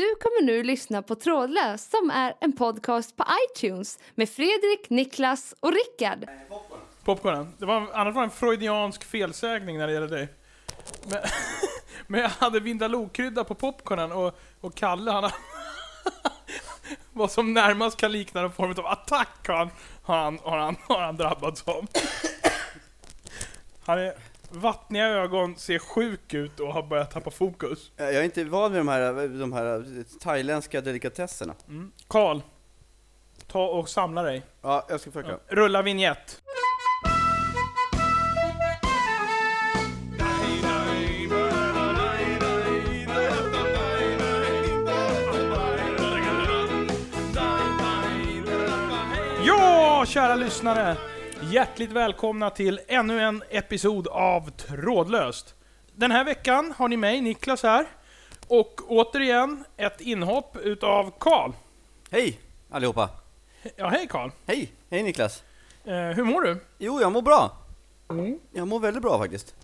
Du kommer nu lyssna på Trådlös som är en podcast på iTunes med Fredrik, Niklas och Rickard. Popcornen. Det var, annars var det en freudiansk felsägning när det gäller dig. Men, men jag hade Vindalokrydda på popcornen och, och Kalle han vad som närmast kan likna en form av attack har han, har han, har han, har han drabbats av. Han är vattniga ögon, ser sjuk ut och har börjat tappa fokus. Jag är inte van vid de här, de här thailändska delikatesserna. Mm. Karl, ta och samla dig. Ja, jag ska försöka. Rulla vignett. Ja, kära lyssnare! Hjärtligt välkomna till ännu en episod av Trådlöst. Den här veckan har ni mig, Niklas här, och återigen ett inhopp utav Karl. Hej allihopa! Ja, hej Karl. Hej! Hej Niklas! Eh, hur mår du? Jo, jag mår bra. Jag mår väldigt bra faktiskt.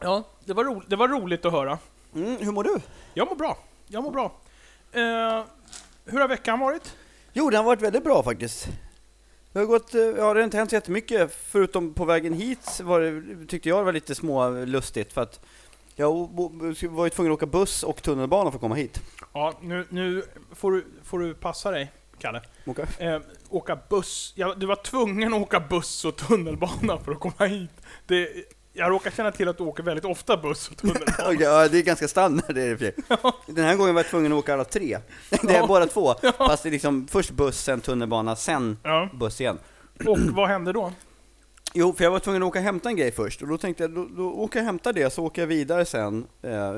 Ja, det var, ro det var roligt att höra. Mm, hur mår du? Jag mår bra. Jag mår bra. Eh, hur har veckan varit? Jo, den har varit väldigt bra faktiskt. Det har gått, eh, ja det har inte hänt så jättemycket, förutom på vägen hit var det, tyckte jag det var lite smålustigt för att jag var ju tvungen att åka buss och tunnelbana för att komma hit. Ja, nu, nu får, du, får du passa dig, Kalle. Okay. Eh, åka buss. Ja, du var tvungen att åka buss och tunnelbana för att komma hit. Det, jag råkar känna till att du åker väldigt ofta buss och tunnelbana. okay, ja, det är ganska standard det är det. Den här gången var jag tvungen att åka alla tre. Det är ja. båda två. Ja. Fast det är liksom först buss, sen tunnelbana, sen ja. buss igen. Och vad hände då? Jo, för jag var tvungen att åka och hämta en grej först. Och då tänkte jag, då, då åker jag och hämtar det, så åker jag vidare sen. Eh,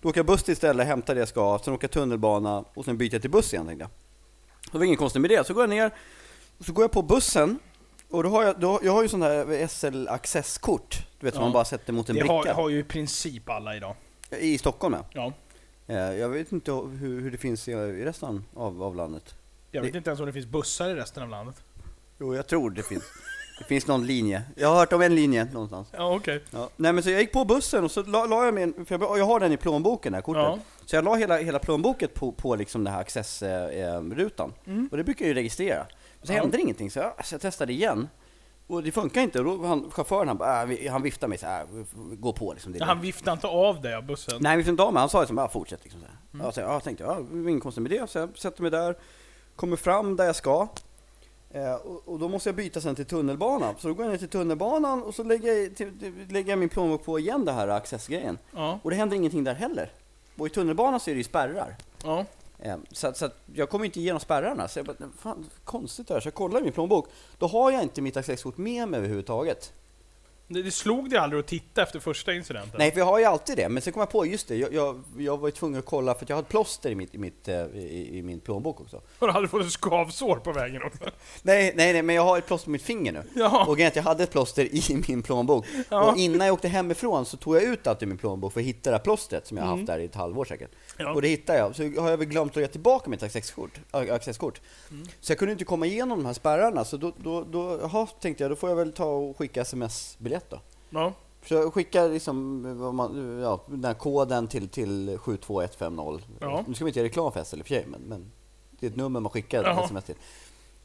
då åker jag buss istället, hämtar det jag ska, sen åker jag tunnelbana och sen byter jag till buss igen tänkte jag. Det var inget konstigt med det. Så går jag ner, och så går jag på bussen och då har jag, då, jag har ju sån där SL accesskort, du vet som man bara sätter mot en det bricka. Det har, har ju i princip alla idag. I Stockholm ja. ja. Eh, jag vet inte hur, hur det finns i, i resten av, av landet. Jag vet det, inte ens om det finns bussar i resten av landet. Jo, jag tror det finns. Det finns någon linje. Jag har hört om en linje någonstans. Ja, okej. Okay. Ja. Nej men så jag gick på bussen och så la, la jag min, för jag, jag har den i plånboken, det här kortet. Ja. Så jag la hela, hela plånboken på, på liksom den här accessrutan. Eh, mm. Och det brukar jag ju registrera. Så hände det ingenting, så jag, så jag testade igen. Och det funkar inte. Och då han, chauffören han, äh, han viftade mig så här, gå på liksom. Det han viftade inte av dig av bussen? Nej, han viftade inte av mig. Han sa liksom, ja fortsätt liksom. Så mm. ja, så jag tänkte, ja, inget konstigt med det. Så jag sätter mig där, kommer fram där jag ska. Eh, och, och, då måste jag byta sen till tunnelbanan. Så då går jag ner till tunnelbanan och så lägger jag, till, lägger jag min plånbok på igen det här accessgrejen. Ja. Och det händer ingenting där heller. Och i tunnelbanan så är det ju spärrar. Ja. Ehm, så, så jag kommer inte igenom spärrarna. Så jag bara, fan konstigt det här. Så jag kollar i min plånbok. Då har jag inte mitt accesskort med mig överhuvudtaget. Det, slog dig aldrig att titta efter första incidenten? Nej, för jag har ju alltid det. Men sen kom jag på, just det, jag, jag, jag var ju tvungen att kolla för att jag hade plåster i, mitt, i, mitt, eh, i, i min plånbok också. Har du aldrig fått ett skavsår på vägen också? Nej, nej, nej, men jag har ett plåster på mitt finger nu. Ja. Och jag hade ett plåster i min plånbok. Ja. Och innan jag åkte hemifrån så tog jag ut allt ur min plånbok för att hitta det här plåstret som jag har haft mm. där i ett halvår säkert. Ja. Och det hittade jag. Så har jag väl glömt att lägga tillbaka mitt accesskort. accesskort. Mm. Så jag kunde inte komma igenom de här spärrarna. Så då, då, då aha, tänkte jag, då får jag väl ta och skicka sms-biljett då. Ja. Så jag skickar liksom, man, ja, den här koden till, till 72150. Ja. Nu ska vi inte göra reklam för SL i och för sig, men, men det är ett nummer man skickar Jaha. sms till.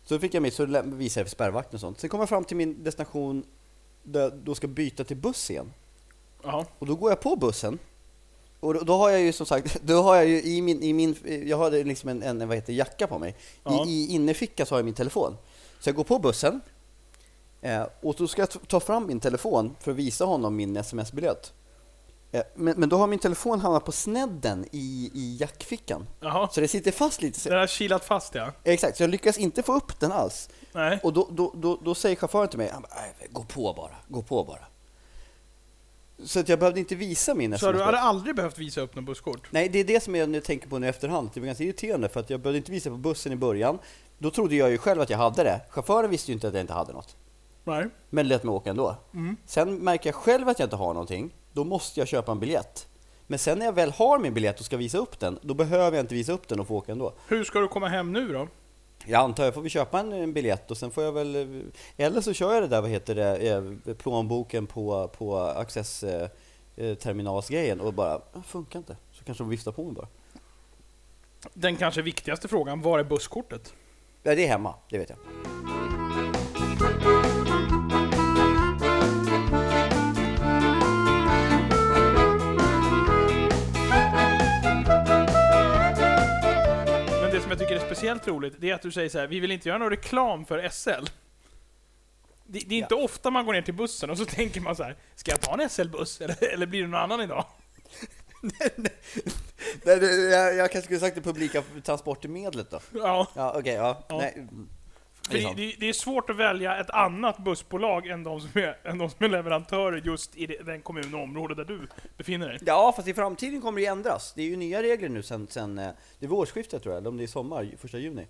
Så fick jag mitt, så visade jag för spärrvakten och sånt. Sen kommer jag fram till min destination där jag då ska byta till buss igen. Jaha. Och då går jag på bussen. Och då, då, har jag ju som sagt, då har jag ju i min, i min jag har liksom en, en vad heter, jacka på mig. I, I innerfickan så har jag min telefon. Så jag går på bussen, Eh, och då ska jag ta fram min telefon för att visa honom min sms-biljett. Eh, men, men, då har min telefon hamnat på snedden i, i jackfickan. Jaha. Så det sitter fast lite. Den har kilat fast ja. Exakt, så jag lyckas inte få upp den alls. Nej. Och då, då, då, då säger chauffören till mig, han bara, gå på bara, gå på bara. Så att jag behövde inte visa min Så du hade aldrig behövt visa upp något busskort? Nej, det är det som jag nu tänker på nu i efterhand. Det var ganska irriterande för att jag behövde inte visa på bussen i början. Då trodde jag ju själv att jag hade det. Chauffören visste ju inte att jag inte hade något. Nej. Men lät mig åka ändå. Mm. Sen märker jag själv att jag inte har någonting, då måste jag köpa en biljett. Men sen när jag väl har min biljett och ska visa upp den, då behöver jag inte visa upp den och få åka ändå. Hur ska du komma hem nu då? Jag antar jag får vi köpa en, en biljett och sen får jag väl... Eller så kör jag det där, vad heter det, eh, plånboken på, på Access eh, eh, terminalsgrejen och bara, det funkar inte. Så kanske de viftar på mig bara. Den kanske viktigaste frågan, var är busskortet? Ja, det är hemma, det vet jag. Som jag tycker är speciellt roligt, det är att du säger så här, vi vill inte göra någon reklam för SL. Det, det är inte ofta man går ner till bussen och så tänker man så här, ska jag ta en SL-buss eller, eller blir det någon annan idag? nej, jag, jag kanske skulle sagt det publika transportmedlet då. Ja. Ja, okej, ja. ja. Nej. Det, det, det, är svårt att välja ett annat bussbolag än de som är, än de som är leverantörer just i den kommun och område där du befinner dig. Ja, fast i framtiden kommer det ändras. Det är ju nya regler nu sen, sen eh, det är årsskiftet tror jag, eller om det är sommar, första juni.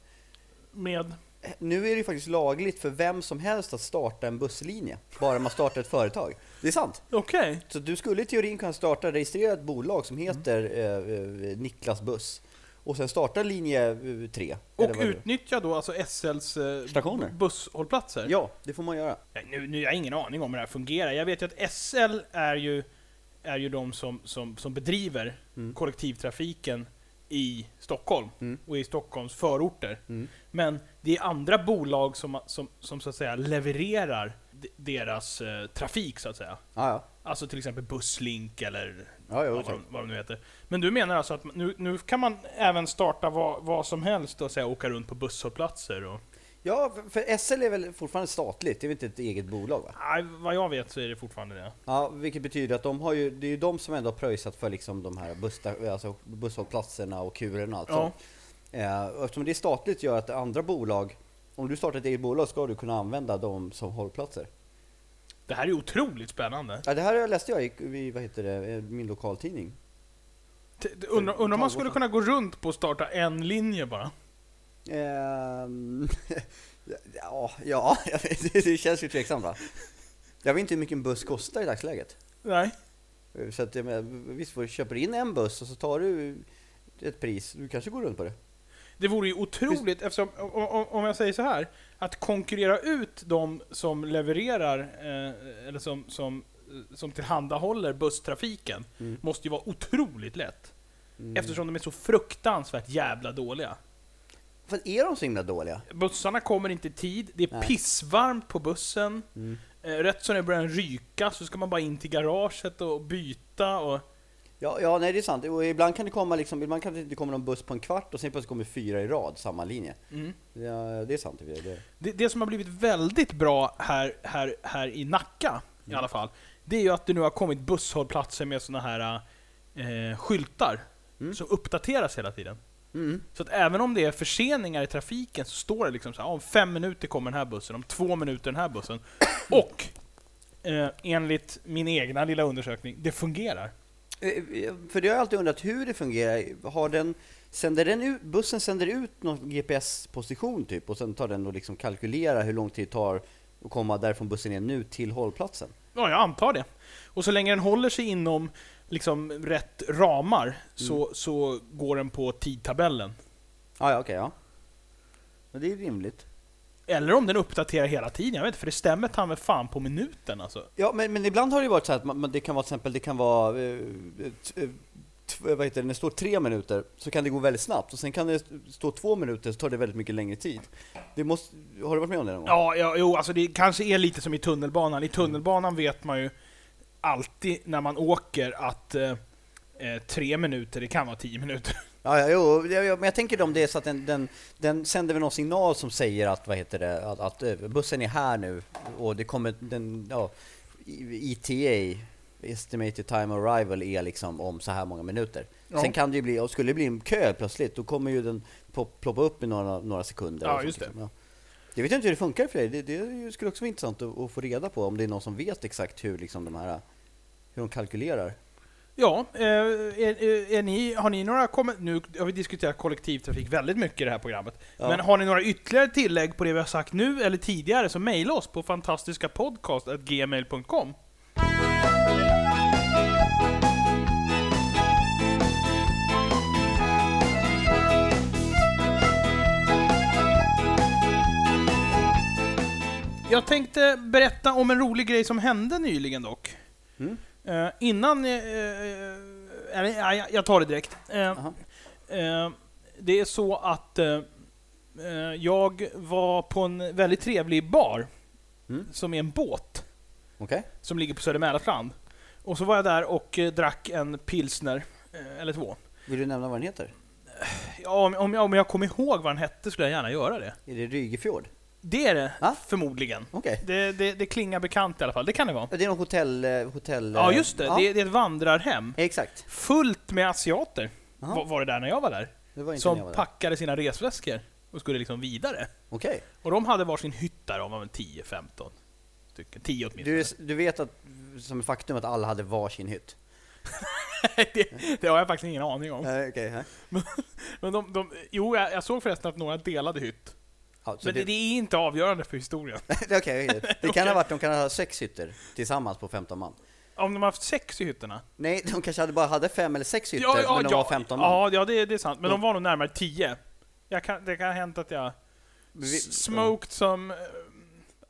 Med? Nu är det ju faktiskt lagligt för vem som helst att starta en busslinje, bara man startar ett företag. Det är sant. Okej. Okay. Så du skulle i teorin kunna starta, registrera ett bolag som heter mm. eh, Niklas Buss och sen starta linje 3. Och utnyttja då alltså SLs eh, Stationer. busshållplatser? Ja, det får man göra. Nu, nu har jag ingen aning om hur det här fungerar. Jag vet ju att SL är ju, är ju de som, som, som bedriver mm. kollektivtrafiken i Stockholm mm. och i Stockholms förorter. Mm. Men det är andra bolag som, som, som så att säga levererar deras eh, trafik så att säga. Ah, ja. Alltså till exempel Busslink eller ja, jo, vad, de, vad de nu heter. Men du menar alltså att nu, nu kan man även starta vad, vad som helst och säga, åka runt på busshållplatser? Och... Ja, för SL är väl fortfarande statligt? Det är väl inte ett eget bolag? Va? Nej, vad jag vet så är det fortfarande det. Ja, vilket betyder att de har ju, det är ju de som ändå har pröjsat för liksom de här buss, alltså busshållplatserna och kurerna och allt ja. sånt. Eh, eftersom det är statligt gör att andra bolag, om du startar ett eget bolag ska du kunna använda dem som hållplatser. Det här är otroligt spännande. Ja, det här läste jag i, vad heter det, min lokaltidning. Undrar undra om man skulle kunna gå runt på att starta en linje bara? Um, ja, ja det känns ju tveksamt va? Jag vet inte hur mycket en buss kostar i dagsläget. Nej. Så att, visst, du köper in en buss och så tar du ett pris, du kanske går runt på det. Det vore ju otroligt, eftersom, om jag säger så här, att konkurrera ut de som levererar, eh, eller som, som, som tillhandahåller busstrafiken, mm. måste ju vara otroligt lätt. Mm. Eftersom de är så fruktansvärt jävla dåliga. För är de så himla dåliga? Bussarna kommer inte i tid, det är Nej. pissvarmt på bussen. Mm. Eh, rätt som det börjar ryka så ska man bara in till garaget och byta och... Ja, ja nej det är sant. Och ibland kan det komma liksom, ibland kan det inte komma någon buss på en kvart och sen plötsligt kommer fyra i rad, samma linje. Mm. Ja, det är sant. Det, det, det som har blivit väldigt bra här, här, här i Nacka, mm. i alla fall, det är ju att det nu har kommit busshållplatser med såna här eh, skyltar mm. som uppdateras hela tiden. Mm. Så att även om det är förseningar i trafiken så står det liksom så här, om fem minuter kommer den här bussen, om två minuter den här bussen. Och eh, enligt min egna lilla undersökning, det fungerar. Eh, för det har jag alltid undrat hur det fungerar. Har den, sänder den ut, bussen sänder ut någon GPS-position typ och sen tar den och liksom kalkylerar hur lång tid det tar att komma därifrån bussen är nu till hållplatsen? Ja, jag antar det. Och så länge den håller sig inom liksom rätt ramar mm. så, så går den på tidtabellen. Ah, ja, okej, okay, ja. Men det är rimligt. Eller om den uppdaterar hela tiden, jag vet inte, för det stämmer ta med fan på minuten alltså. Ja, men, men ibland har det varit så att man, det kan vara till exempel, det kan vara eh, eh, vad heter det, när det står tre minuter så kan det gå väldigt snabbt och sen kan det stå två minuter så tar det väldigt mycket längre tid. Det måste, har du varit med om det någon gång? Ja, ja jo, alltså det kanske är lite som i tunnelbanan. I tunnelbanan vet man ju alltid när man åker att eh, eh, tre minuter, det kan vara tio minuter. Ja, ja, jo, men jag tänker om det är så att den, den, den sänder väl någon signal som säger att, vad heter det, att, att eh, bussen är här nu och det kommer, den, ja, ETA, Estimated Time Arrival, är liksom om så här många minuter. Ja. Sen kan det ju bli, och skulle det bli en kö plötsligt, då kommer ju den ploppa upp i några, några sekunder. Ja, just det. Ja. Jag vet inte hur det funkar för dig. Det, det skulle också vara intressant att, att, få reda på om det är någon som vet exakt hur liksom de här hur de kalkylerar. Ja, eh, är, är, är, ni, har ni några Nu har vi diskuterat kollektivtrafik väldigt mycket i det här programmet. Ja. Men har ni några ytterligare tillägg på det vi har sagt nu eller tidigare så mejla oss på fantastiskapodcast.gmail.com. Jag tänkte berätta om en rolig grej som hände nyligen dock. Mm. Uh, innan... Uh, uh, jag tar det direkt. Det är så att eh, eh, jag var på en väldigt trevlig bar, Mm. som är en båt, Okej? som ligger på Söder Mälarstrand. Och så var jag där och eh, drack en pilsner, eh, eller två. Vill du nämna vad den heter? Ja, om, om, jag, om jag kommer ihåg vad den hette skulle jag gärna göra det. Är det Rygefjord? Det är det, Ah. förmodligen. Okej. Det, det, det klingar bekant i alla fall, det kan det vara. Det är något hotell... eh, hotell Ja, eh, just det. Ja, Det, det är ett vandrarhem. Exakt. Fullt med asiater Jaha. var, det där när jag var där. Det var inte när jag Som var där. packade sina resväskor och skulle liksom vidare. Okej. Och de hade varsin hytt där, väl 10-15 stycken. 10 åtminstone. Du, du vet att, som faktum att alla hade varsin hytt? det, det har jag faktiskt ingen aning om. Okej. nej. Men de, de, jo, jag, jag såg förresten att några delade hytt. Ja, Men det, det, det är inte avgörande för historien. det, okej, okej. det kan Okej. ha varit, de kan ha sex hytter tillsammans på 15 man. Om de har haft sex i hytterna? Nej, de kanske hade bara hade fem eller sex hytter, men de var 15 man. Ja, ja det, det är sant. Men De- var nog närmare 10. Jag kan, det kan ha hänt att jag Vi- smoked som... eh,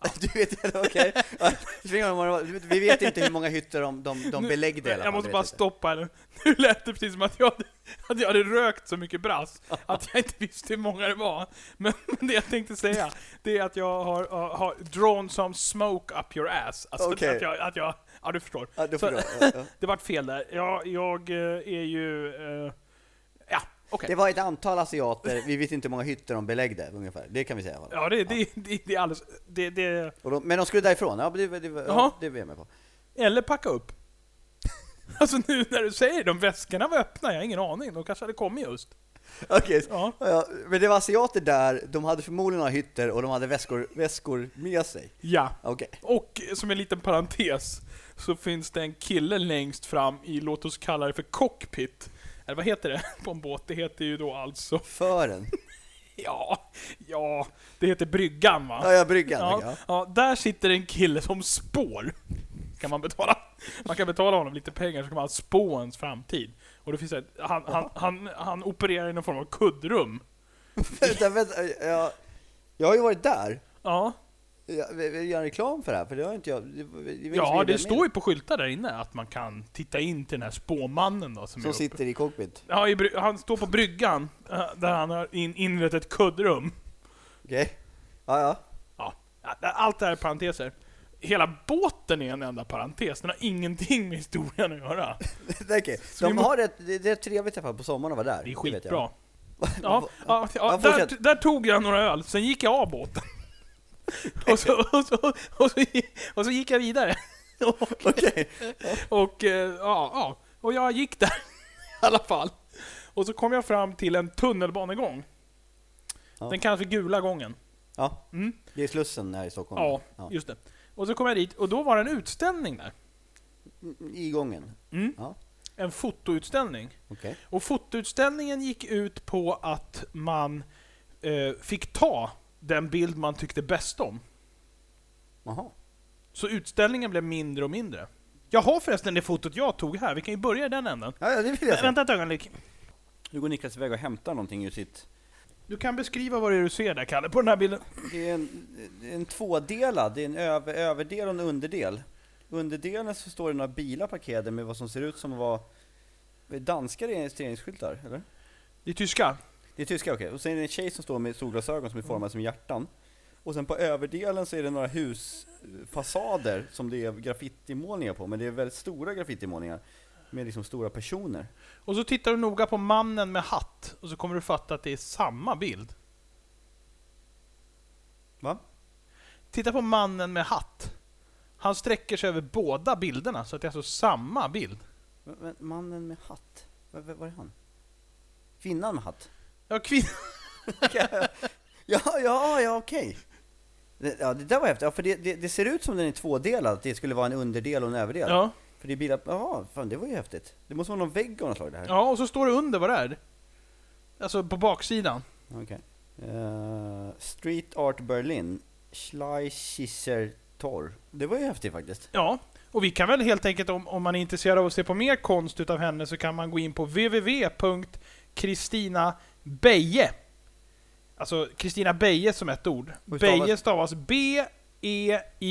Du vet, okej. Ja, det det var. Vi vet inte hur många hytter de, de, de Nu- beläggde fall. Jag måste det bara stoppa här. Nu lät det precis som att jag, att jag hade rökt så mycket brass att jag inte visste hur många det var. Men, men det jag tänkte säga, det är att jag har, har, har drawn some smoke up your ass. Alltså Okej. att, jag, att jag... Ja, du förstår. Ja, Så- du, ja, ja. Det vart fel där. Jag, jag eh, är ju... eh, ja, okej. Det var ett antal asiater, vi vet inte hur många hytter de beläggde ungefär. Det kan vi säga. Ja, det, det, det, det är alldeles... Det, det, Och de, men de skulle därifrån, ja, det, det, det, Jaha. ja, det är vi med på. eller packa upp. Alltså nu när du säger de väskorna var öppna, jag har ingen aning. De kanske hade kommit just. Okej, Ja. ja, men det var asiater där, de hade förmodligen några hytter och de hade väskor, väskor med sig. Ja. Okej. Och som en liten parentes så finns det en kille längst fram i, låt oss kalla det för cockpit. Eller vad heter det på en båt? Det heter ju då alltså, Fören. ja, ja, det heter bryggan va? Ja, ja, bryggan. Ja, Ja. ja, där sitter en kille som spår. Kan man betala. Man kan betala honom lite pengar så kan man spå ens framtid. Och det finns ett, han, han, han, han opererar i någon form av kuddrum. vänta, vänta, jag, jag har ju varit där. Ja, Jag vill vill göra reklam för det här, för det har inte jag... Det, det, ja det står ju på skyltar där inne att man kan titta in till den här spåmannen då som, Som sitter i cockpit. Ja, i, han står på bryggan eh, där han har in, inrett ett kuddrum. Okej. Ja, ja. Ja, ja, allt det här är parenteser. Hela båten är en enda parentes, den har ingenting med historien att göra. Vi De har ett, det, är trevligt i på sommaren att vara där. Det är skitbra. Ja, ja, ja, där, där tog jag några öl, sen gick jag av båten. Och så, och så, och så, och så gick jag vidare. Och, och, eh, ja, ja, och jag gick där i alla fall. Och så kom jag fram till en tunnelbanegång. Den kallas för Gula gången. Ja, Mm. det är Slussen här i Stockholm. Ja, Ja. just det. Och så kom jag dit och då var det en utställning där. I gången. Mm. Ja. En fotoutställning. Okej. Och fotoutställningen gick ut på att man eh, fick ta den bild man tyckte bäst om. Jaha. Så utställningen blev mindre och mindre. Jag har förresten det fotot jag tog här, vi kan ju börja i den änden. Ja, det vill jag. Vänta ett ögonblick. Nu går Niklas iväg och hämtar någonting ur sitt... Du kan beskriva vad det är du ser där, Kalle, på den här bilden. Det är en, en tvådelad, det är en över, överdel och en underdel. Underdelen så står det några bilar parkerade med vad som ser ut som att vara danska registreringsskyltar, eller? Det är tyska. Det är tyska, okej. Och sen är det en tjej som står med solglasögon som är formade som hjärtan. Och sen på överdelen så är det några husfasader som det är graffitimålningar på, men det är väldigt stora graffitimålningar. Med liksom stora personer. Och så tittar du noga på mannen med hatt, och så kommer du fatta att det är samma bild. Va? Titta på mannen med hatt. Han sträcker sig över båda bilderna, så att det är alltså samma bild. Men- men Mannen med hatt, vad vad är han? Kvinnan med hatt? Ja, kvin- Ja, ja, ja okej. Det, ja, det där var häftigt. Ja, för det, det, det ser ut som den är tvådelad, att det skulle vara en underdel och en överdel. ja. För det är bilar, jaha, fan det var ju häftigt. Det måste vara någon vägg av något slag det här. ja, och så står det under vad det är. Alltså på baksidan. Okej. Eh, Street Art Berlin, Schleicher Tor. Det var ju häftigt faktiskt. Ja, och vi kan väl helt enkelt, om, om man är intresserad av att se på mer konst utav henne, så kan man gå in på www.kristina Beje. Alltså Kristina Beje som ett ord. Hur stavas- Beje stavas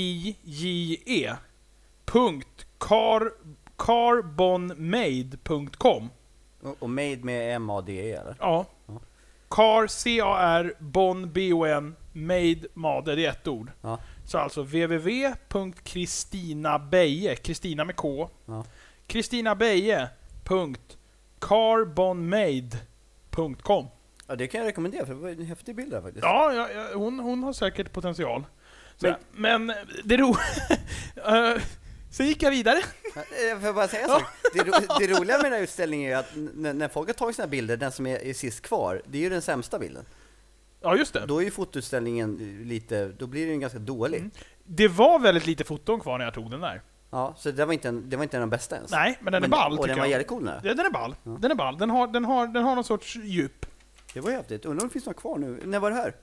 B-E-I-J-E. Punkt car, carbonmade.com. Och, Made med M-A-D-E eller? Ja. Car, C-A-R, Bon, B-O-N, Made, Made, det är ett ord. Ja. Så alltså www.kristinabeje, Kristina med K, Ja. kristina.beje.carbonmade.com ja, det kan jag rekommendera för det var en häftig bild där faktiskt. Ja, ja, ja hon, hon har säkert potential. Så, Men- men, det ro... Sen gick jag vidare. Eh, Får jag bara säga en sak? Det, ro, det roliga med den här utställningen är att n- när folk har tagit sina bilder, den som är, är sist kvar, det är ju den sämsta bilden. Ja, just det. Då är ju fotoutställningen eh, lite, då blir den ju ganska dålig. Mm. Det var väldigt lite foton kvar när jag tog den där. Ja, så det var inte, en, det var inte den bästa ens. Nej, men den är ball Och tycker den var jag. jävligt cool nu. Ja, den är ball. Den är ball. Den har, den, har, den har någon sorts djup. Det var häftigt. Undrar om det finns några kvar nu? När var det här?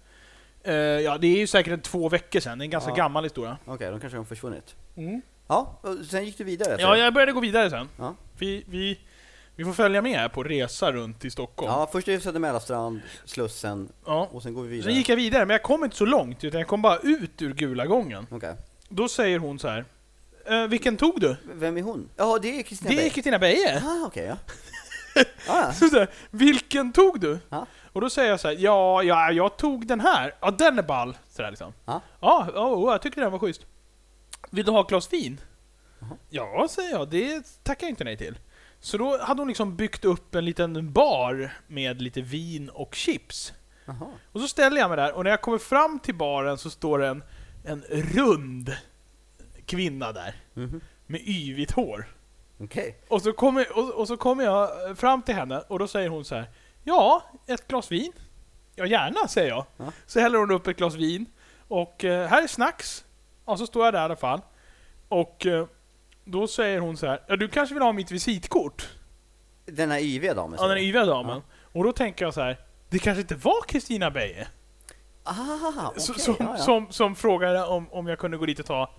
Eh, ja, det är ju säkert en två veckor sedan. Det är en ganska Ja. gammal historia. Okej, de kanske har försvunnit. Mm. Ja, och sen gick du vidare? så? Ja, jag började gå vidare sen. Ja. Vi, vi, vi får följa med här på resa runt i Stockholm. ja först är det Söder Mälarstrand, Slussen, Ja. och sen går vi vidare. Sen gick jag vidare, men jag kom inte så långt, utan jag kom bara ut ur gula gången. Okej. Då säger hon så här. "Eh, vilken tog du? Vem är hon? Ja, det är Kristina Det är. Kristina Beje. Ah, okej, ja. ah, Så så här, vilken tog du? Ja. Och då säger jag så här, ja, ja, jag tog den här. Ja, den är ball. Så där liksom. Ja. Ja, ja, jag tycker den var schysst. Vill du ha ett glas vin? Jaha. Ja, säger jag. Det tackar jag inte nej till. Så då hade hon liksom byggt upp en liten bar med lite vin och chips. Jaha. Och så ställer jag mig där, och när jag kommer fram till baren så står det en, en rund kvinna där. Mhm. Med yvigt hår. Okej. Och så, kommer, och, och så kommer jag fram till henne och då säger hon så här. Ja, ett glas vin. Ja, gärna, säger jag. Ja. Så häller hon upp ett glas vin. Och eh, här är snacks. Och så står jag där i alla fall. Och eh, då säger hon så här. Ja, du kanske vill ha mitt visitkort? Den här yviga damen? Ja, den yviga damen. Och då tänker jag så här. Det kanske inte var Kristina Beje Ah, så- som, ja, ja. som, som frågade om, om jag kunde gå dit och ta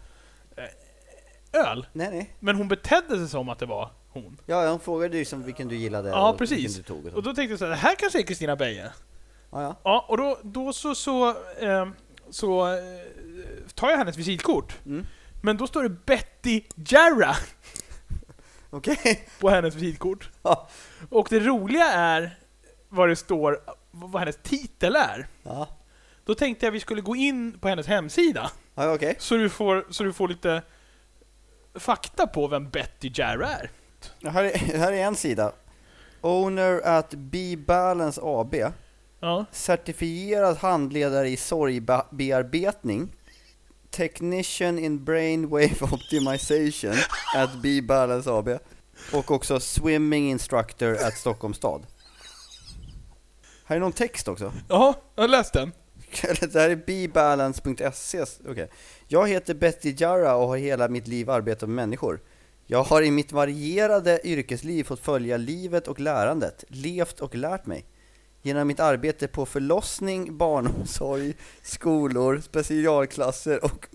eh, öl. Nej, nej. Men hon betedde sig som att det var hon. Ja, hon frågade ju som vilken du gillade Ja, och precis. vilken du tog och så. Och då tänkte jag så här, det här kanske är Kristina Beje. Ja, ja. Ja, och då, då så, så, eh, så eh, tar jag hennes visitkort. Mm. Men då står det Betty Jarrah Okej. på hennes visitkort. Ja. Och det roliga är vad det står, vad hennes titel är. Ja, Då tänkte jag vi skulle gå in på hennes hemsida, ja okej. så du får, så du får lite fakta på vem Betty Jarrah är. Här, är, här är en sida. Owner at B-Balance AB. Ja. Certifierad handledare i sorgbearbetning. Technician in Brainwave Optimization at B-Balance AB. Och också Swimming Instructor at Stockholms stad. Här är någon text också. Ja, jag har läst den. Det här är bbalance.se. Okej. Jag heter Betty Jarra och har hela mitt liv arbetat med människor. Jag har i mitt varierade yrkesliv fått följa livet och lärandet, levt och lärt mig. Genom mitt arbete på förlossning, barnomsorg, skolor, specialklasser och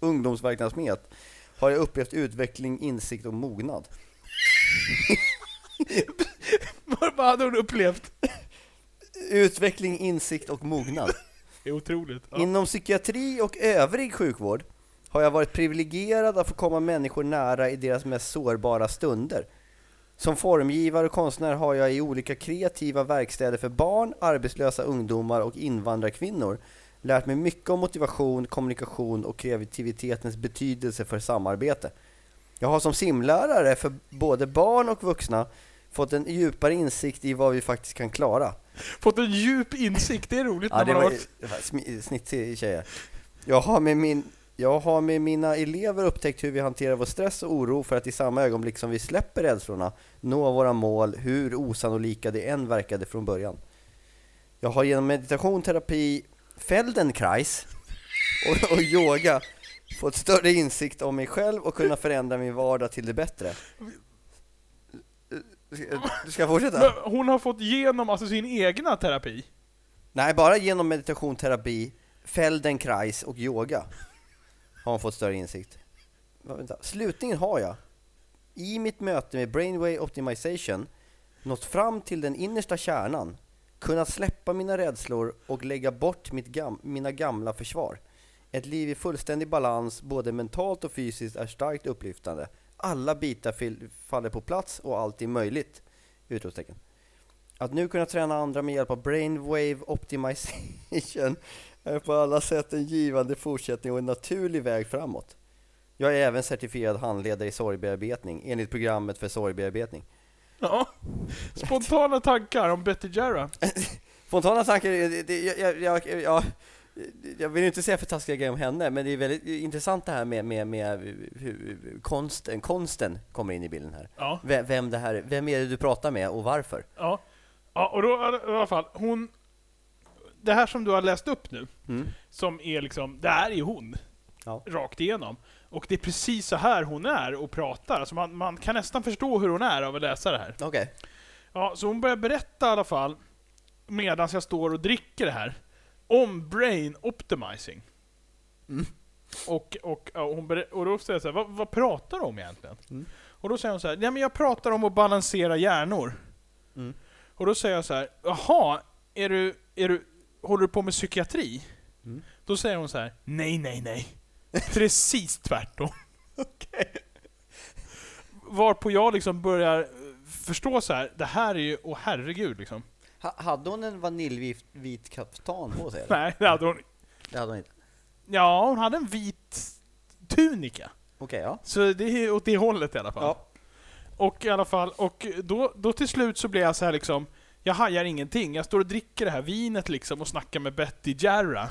ungdomsverksamhet, har jag upplevt utveckling, insikt och mognad. Vad hade hon upplevt? Utveckling, insikt och mognad. Det är otroligt. Ja. Inom psykiatri och övrig sjukvård har jag varit privilegierad att få komma människor nära i deras mest sårbara stunder. Som formgivare och konstnär har jag i olika kreativa verkstäder för barn, arbetslösa ungdomar och invandrarkvinnor lärt mig mycket om motivation, kommunikation och kreativitetens betydelse för samarbete. Jag har som simlärare för både barn och vuxna fått en djupare insikt i vad vi faktiskt kan klara. Fått en djup insikt, det är roligt Ja, när man har varit... snitsig tjejer. Jag har, med min, jag har med mina elever upptäckt hur vi hanterar vår stress och oro för att i samma ögonblick som vi släpper rädslorna nå våra mål, hur osannolika det än verkade från början. Jag har genom meditation, terapi, Feldenkrais och, och yoga fått större insikt om mig själv och kunna förändra min vardag till det bättre. Du ska fortsätta? Men Hon har fått igenom alltså sin egna terapi. Nej, bara genom meditation, terapi, Feldenkrais och yoga har hon fått större insikt. Vänta. Slutningen har jag, i mitt möte med Brainway Optimization, nått fram till den innersta kärnan, kunnat släppa mina rädslor och lägga bort mitt gam mina gamla försvar. Ett liv i fullständig balans, både mentalt och fysiskt, är starkt upplyftande. Alla bitar faller på plats och allt är möjligt! Utropstecken. Att nu kunna träna andra med hjälp av Brainwave Optimization är på alla sätt en givande fortsättning och en naturlig väg framåt. Jag är även certifierad handledare i sorgbearbetning enligt programmet för sorgbearbetning. Ja. Spontana tankar om Betty Jarrah? Spontana tankar, jag, jag, jag, jag vill inte säga för taskiga grejer om henne, men det är väldigt intressant det här med, med, med hur konsten, konsten kommer in i bilden här. Ja. Vem, vem, det här. vem är det du pratar med och varför? Ja, ja och då i alla fall, hon... Det här som du har läst upp nu, mm. som är liksom, det här är hon. Ja. Rakt igenom. Och det är precis så här hon är och pratar. Alltså man, man kan nästan förstå hur hon är av att läsa det här. Okej. Okay. Ja, så hon börjar berätta i alla fall, medan jag står och dricker det här, om brain optimizing. Mm. Och, och, och, hon och då säger jag så här, vad, vad pratar du om egentligen? Mm. Och då säger hon så här, ja men jag pratar om att balansera hjärnor. Mm. Och då säger jag så här, jaha, är du, är du, håller du på med psykiatri? Mm. Då säger hon så här, nej, nej, nej. Precis tvärtom. okay. Varpå jag liksom börjar förstå så här, det här är ju, åh oh, herregud liksom. Ha, hade hon en vaniljvit kaftan på sig? Eller? Nej, det hade hon Det hade hon inte? Ja, hon hade en vit tunika. Okej, okay, ja. Så det är åt det hållet i alla fall. Ja. Och i alla fall, och då, då till slut så blir jag så här liksom, jag hajar ingenting. Jag står och dricker det här vinet liksom och snackar med Betty Jarrah.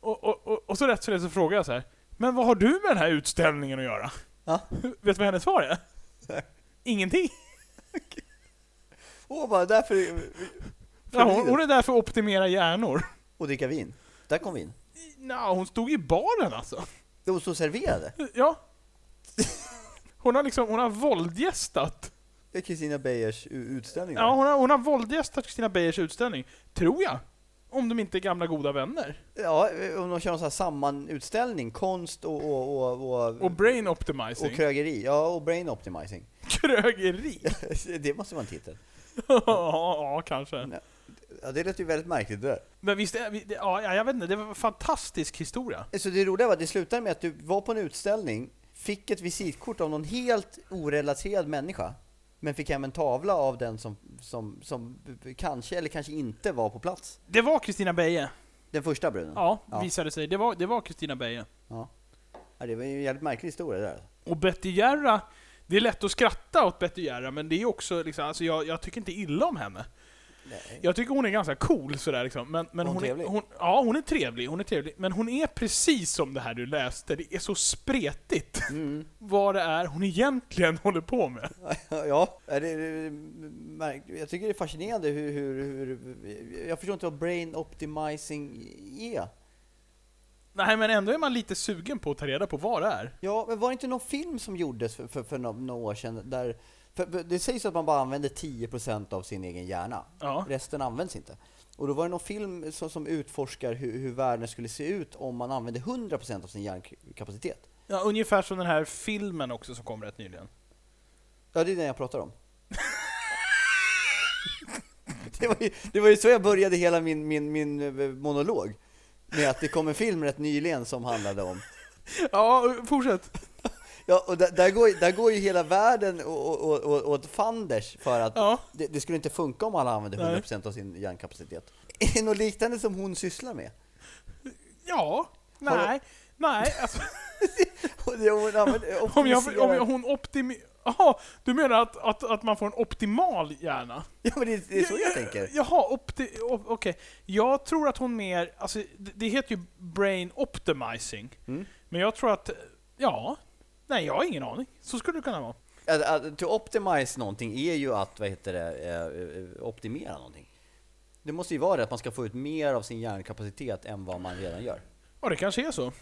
och, och, och, och, så rätt så det så frågar jag så här, men vad har du med den här utställningen att göra? Ja. Vet du vad hennes svar är? Ingenting. Åh, oh, bara därför... Ja, hon, hon, är där för att optimera hjärnor. Och dricka vin. Där kom vin. Ja, hon stod i baren alltså. Hon stod och serverade? Ja. Hon har liksom, hon har våldgästat. Kristina Beijers utställning? Ja, hon har, hon har våldgästat Kristina Beijers utställning. Tror jag. Om de inte är gamla goda vänner. Ja, om de kör någon sån här sammanutställning, konst och... Och, och, och, och brain optimizing. Och krögeri, ja och brain optimizing. Krögeri? det måste vara en titel. ja, ja, kanske. Ja, det lät ju väldigt märkligt det där. Men visst, ja, jag vet inte, det var en fantastisk historia. Så det roliga var att det slutade med att du var på en utställning, fick ett visitkort av någon helt orelaterad människa, men fick hem en tavla av den som, som, som kanske eller kanske inte var på plats. Det var Kristina Beje. Den första bruden? Ja, ja. visade sig. Det var, det var Kristina Beje. Ja. ja. Det var en jävligt märklig historia där. Och Betty Järra, det är lätt att skratta åt Betty Järra, men det är också liksom, alltså jag, jag tycker inte illa om henne. Nej. Jag tycker hon är ganska cool sådär liksom. Men, men hon, hon, är, hon, ja, hon är trevlig, hon är trevlig. Men hon är precis som det här du läste, det är så spretigt mm. vad det är hon egentligen håller på med. Ja, det, det, jag tycker det är fascinerande hur, hur, hur, Jag förstår inte vad brain optimizing är. Nej, men ändå är man lite sugen på att ta reda på vad det är. Ja, men var det inte någon film som gjordes för, för, för några år sedan där för, det sägs att man bara använder 10% av sin egen hjärna. Ja. Resten används inte. Och då var det någon film som, som utforskar hur, hur världen skulle se ut om man använde 100% av sin hjärnkapacitet. Ja, ungefär som den här filmen också som kom rätt nyligen. Ja, det är den jag pratar om. det, var ju, det var ju så jag började hela min, min, min eh, monolog. Med att det kom en film rätt nyligen som handlade om... Ja, fortsätt. Ja, och där, där, går, där går ju hela världen åt fanders för att ja. det, det, skulle inte funka om alla använde 100% Nej. av sin hjärnkapacitet. Är det något liknande som hon sysslar med? Ja, nej, nej. Alltså. om, jag, om hon optimerar... Jaha, du menar att, att, att man får en optimal hjärna? Ja, men det, det är så jag, jag tänker. Jaha, opti, okej. Okay. Jag tror att hon mer, alltså det, det heter ju brain optimizing. Mm. Men jag tror att, ja, Nej, jag har ingen aning. Så skulle det kunna vara. Att, att, to optimize någonting är ju att, vad heter det, eh, optimera någonting. Det måste ju vara det, att man ska få ut mer av sin hjärnkapacitet än vad man redan gör. Ja, det kanske är så.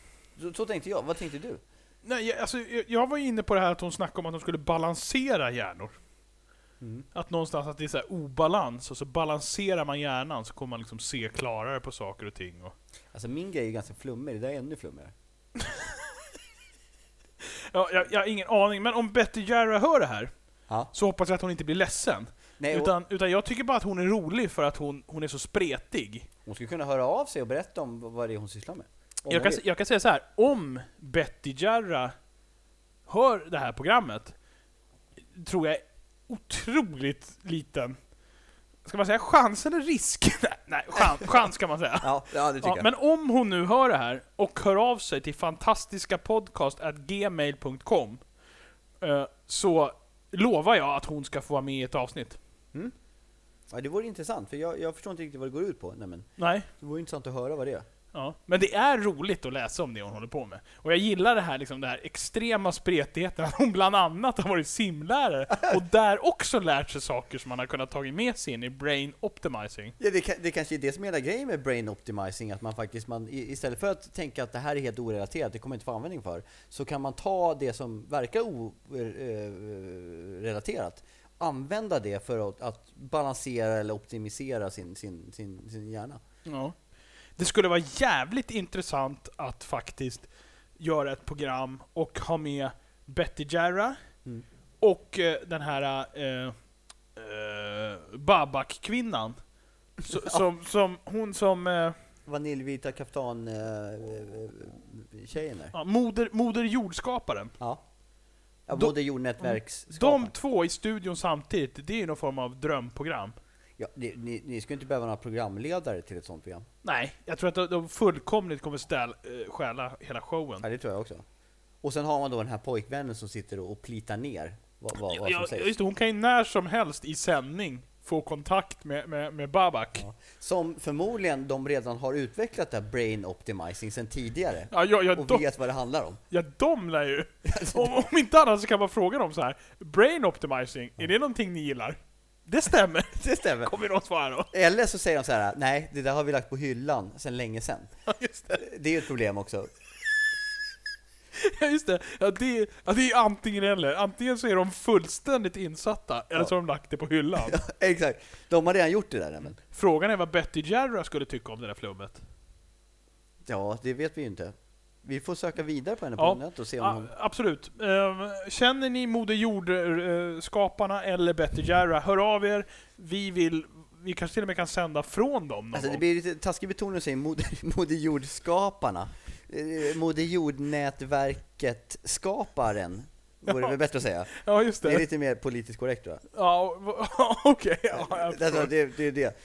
Så, så tänkte jag. Vad tänkte du? Nej, jag, alltså, jag var inne på det här att hon snackade om att de skulle balansera hjärnor. Mm. Att någonstans att det är så obalans, och så balanserar man hjärnan så kommer man liksom se klarare på saker och ting. Och... Alltså min grej är ganska flummig, det där är ännu flummigare. Ja, jag, jag har ingen aning, men om Betty Jarrah hör det här, ja. så hoppas jag att hon inte blir ledsen. Nej, utan, utan jag tycker bara att hon är rolig för att hon, hon är så spretig. Hon skulle kunna höra av sig och berätta om vad det är hon sysslar med. Jag kan, jag kan säga så här, om Betty Jarrah hör det här programmet, tror jag otroligt liten ska man säga chans eller risk? Nej, chans, chans kan man säga. Ja, ja det tycker Ja, jag. men om hon nu hör det här och hör av sig till fantastiskapodcast.gmail.com eh, så lovar jag att hon ska få vara med i ett avsnitt. Ja, det vore intressant, för jag, jag förstår inte riktigt vad det går ut på. Nej, men Nej. det vore intressant att höra vad det är. Ja, men det är roligt att läsa om det hon håller på med. Och jag gillar det här, liksom, det här extrema spretigheten, att hon bland annat har varit simlärare och där också lärt sig saker som man har kunnat tagit med sig in i brain optimizing. Ja, det, det kanske är det som är hela grejen med brain optimizing, att man faktiskt, man, istället för att tänka att det här är helt orelaterat, det kommer jag inte få användning för, så kan man ta det som verkar orelaterat, använda det för att, att balansera eller optimisera sin, sin, sin, sin hjärna. Ja. Det skulle vara jävligt intressant att faktiskt göra ett program och ha med Betty Jarrah Mm. och eh, den här eh, eh, Babak-kvinnan. Så, som, som, hon som eh, Vaniljvita kaftan eh, eh, ja, moder, moder jordskaparen. Ja. Ja, De- både jordnätverks De två i studion samtidigt, det är ju någon form av drömprogram. Ja, ni, ni, ni skulle inte behöva några programledare till ett sånt program. Nej, jag tror att de, de fullkomligt kommer ställ, eh, stjäla hela showen. Ja, det tror jag också. Och sen har man då den här pojkvännen som sitter och plitar ner vad, vad, vad som Ja, sägs. just det, hon kan ju när som helst i sändning få kontakt med, med, med Babak. Ja. Som förmodligen de redan har utvecklat det här brain optimizing sen tidigare. Ja, ja, ja, Och de, vet vad det handlar om. ja, de lär ju... Om, om inte annat så kan man fråga dem så här. Brain optimizing, är det någonting ni gillar? Det stämmer, Det stämmer. kommer de svara då. Eller så säger de så här: nej, det där har vi lagt på hyllan sedan länge sedan. Ja, just det. Det är ju ett problem också. Ja, just det. Ja, det, ja, det är antingen eller. Antingen så är de fullständigt insatta, eller Ja. så har de lagt det på hyllan. Exakt. De har redan gjort det där. Men. Frågan är vad Betty Jarrah skulle tycka om det där flubbet. Ja, det vet vi ju inte. Vi får söka vidare på henne på Ja. nätet och se om hon... absolut. Ehm, Känner ni Moder Jord-skaparna eller Betty Jarrah, hör av er. Vi vill, vi kanske till och med kan sända från dem någon Alltså det blir lite taskig betoning att säga Moder, Jord-skaparna. Eh, Moder Jord-nätverket-skaparen. Vore Ja. väl bättre att säga. Ja, just Det är det. lite mer politiskt korrekt jag. Ja, okej. ja, jag Alltså, förstår. det, det är det.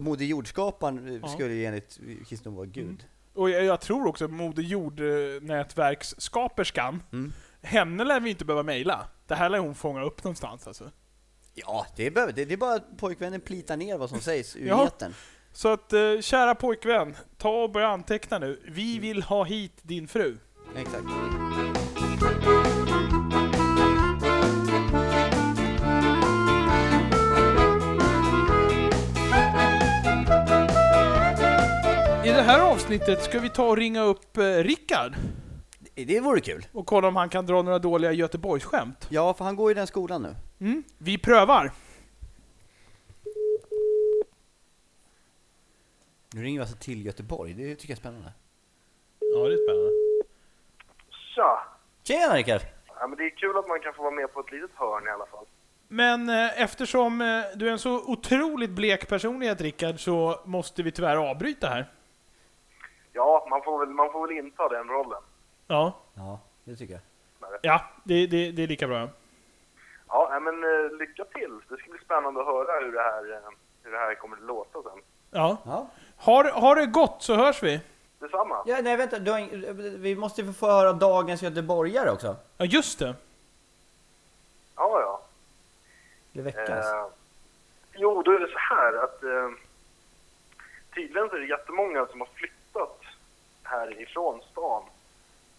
Moder Jord-skaparen eh, Ja. skulle ju enligt kristendom vara Gud. Och jag, jag tror också Moder Jord-nätverksskaperskan, Mm. henne lär vi inte behöva mejla. Det här lär hon fånga upp någonstans alltså. Ja, det, behöver, det, det är bara att pojkvännen plitar ner vad som sägs ur Ja. etern. Så att, eh, kära pojkvän, ta och börja anteckna nu. Vi vill ha hit din fru. Exakt. Här avsnittet ska vi ta och ringa upp eh, Rickard Det, det vore kul. och kolla om han kan dra några dåliga Göteborgsskämt. Ja, för han går i den skolan nu. Mm. Vi prövar. Nu ringer vi alltså till Göteborg, det tycker jag är spännande. Ja, det är spännande. Tja! Tjena Rickard! Ja, men det är kul att man kan få vara med på ett litet hörn i alla fall. Men eh, eftersom eh, du är en så otroligt blek personlighet Rickard så måste vi tyvärr avbryta här. Ja, man får väl, man får väl inta den rollen. Ja, Ja, det tycker jag. ja det, det, det är lika bra. Ja, men eh, lycka till. Det ska bli spännande att höra hur det här, eh, hur det här kommer att låta sen. Ja. Ja. Har, har det gott så hörs vi. Detsamma. Ja, nej vänta, du har, vi måste ju få höra dagens göteborgare också. Ja, just det. Ja, ja. Eller veckans. Eh, jo, då är det så här att eh, tydligen så är det jättemånga som har flyttat härifrån stan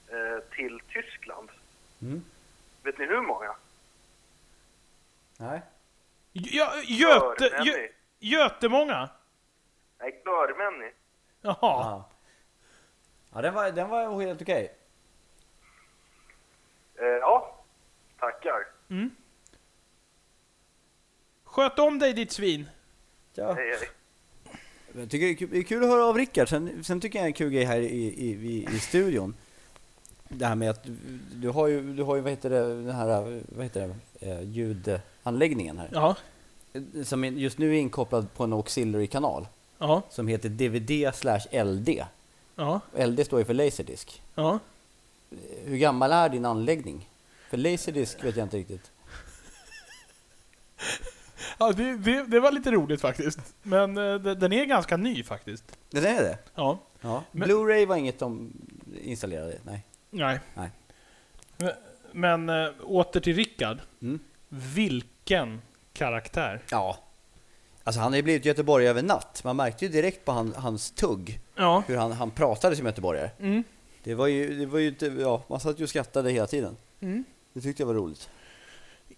eh, till Tyskland. Mm. Vet ni hur många? Nej. Ja, Göte, Gö. Götemånga. Nej, Görmänni. Jaha. Ja. Ja, den var, den var helt okej. Eh, ja, tackar. Mm. Sköt om dig ditt svin. Ja. Hej, hej. Jag tycker det är kul- det är kul att höra av Rickard. Sen, sen tycker jag en kul grej här i, i, i, i studion. Det här med att du, har ju, du har ju vad heter det, den här, vad heter det, eh, ljudanläggningen här. Ja. Som just nu är inkopplad på en auxiliary-kanal. Ja. Som heter DVD slash LD. Ja. LD står ju för Laserdisc. Ja. Hur gammal är din anläggning? För Laserdisc vet jag inte riktigt. Ja, det, det, det var lite roligt faktiskt. Men eh, det- den är ganska ny faktiskt. Det är det? Ja. Ja. Blu-ray var inget de installerade? Nej. Nej. Nej. Men, men äh, åter till Rickard. Mm. Vilken karaktär. Ja. Alltså han har ju blivit göteborgare över natt. Man märkte ju direkt på han, hans tugg Ja. hur han, han pratade som göteborgare. Mm. Det var ju, det var ju inte, ja, man satt ju och skrattade hela tiden. Mm. Det tyckte jag var roligt.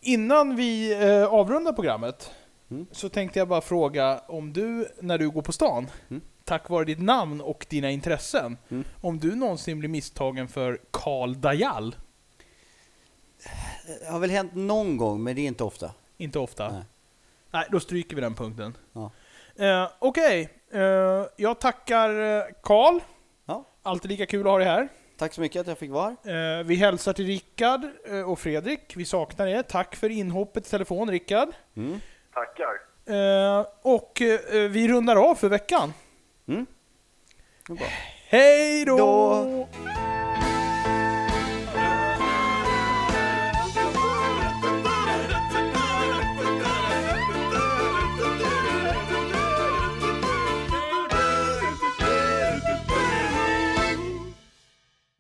Innan vi eh, avrundar programmet Mm. så tänkte jag bara fråga om du, när du går på stan, Mm. tack vare ditt namn och dina intressen, Mm. om du någonsin blir misstagen för Karl Dajal? Det har väl hänt någon gång, men det är inte ofta. Inte ofta? Nej. Nej, då stryker vi den punkten. Ja. Eh, Okej, eh, jag tackar eh, Karl. Ja. Alltid lika kul att ha dig här. Tack så mycket att jag fick vara. Eh, vi hälsar till Rickard eh, och Fredrik. Vi saknar er. Tack för inhoppet i telefon, Rickard. Mm. Tackar. Eh, och eh, vi rundar av för veckan. Mm. Hej! Då.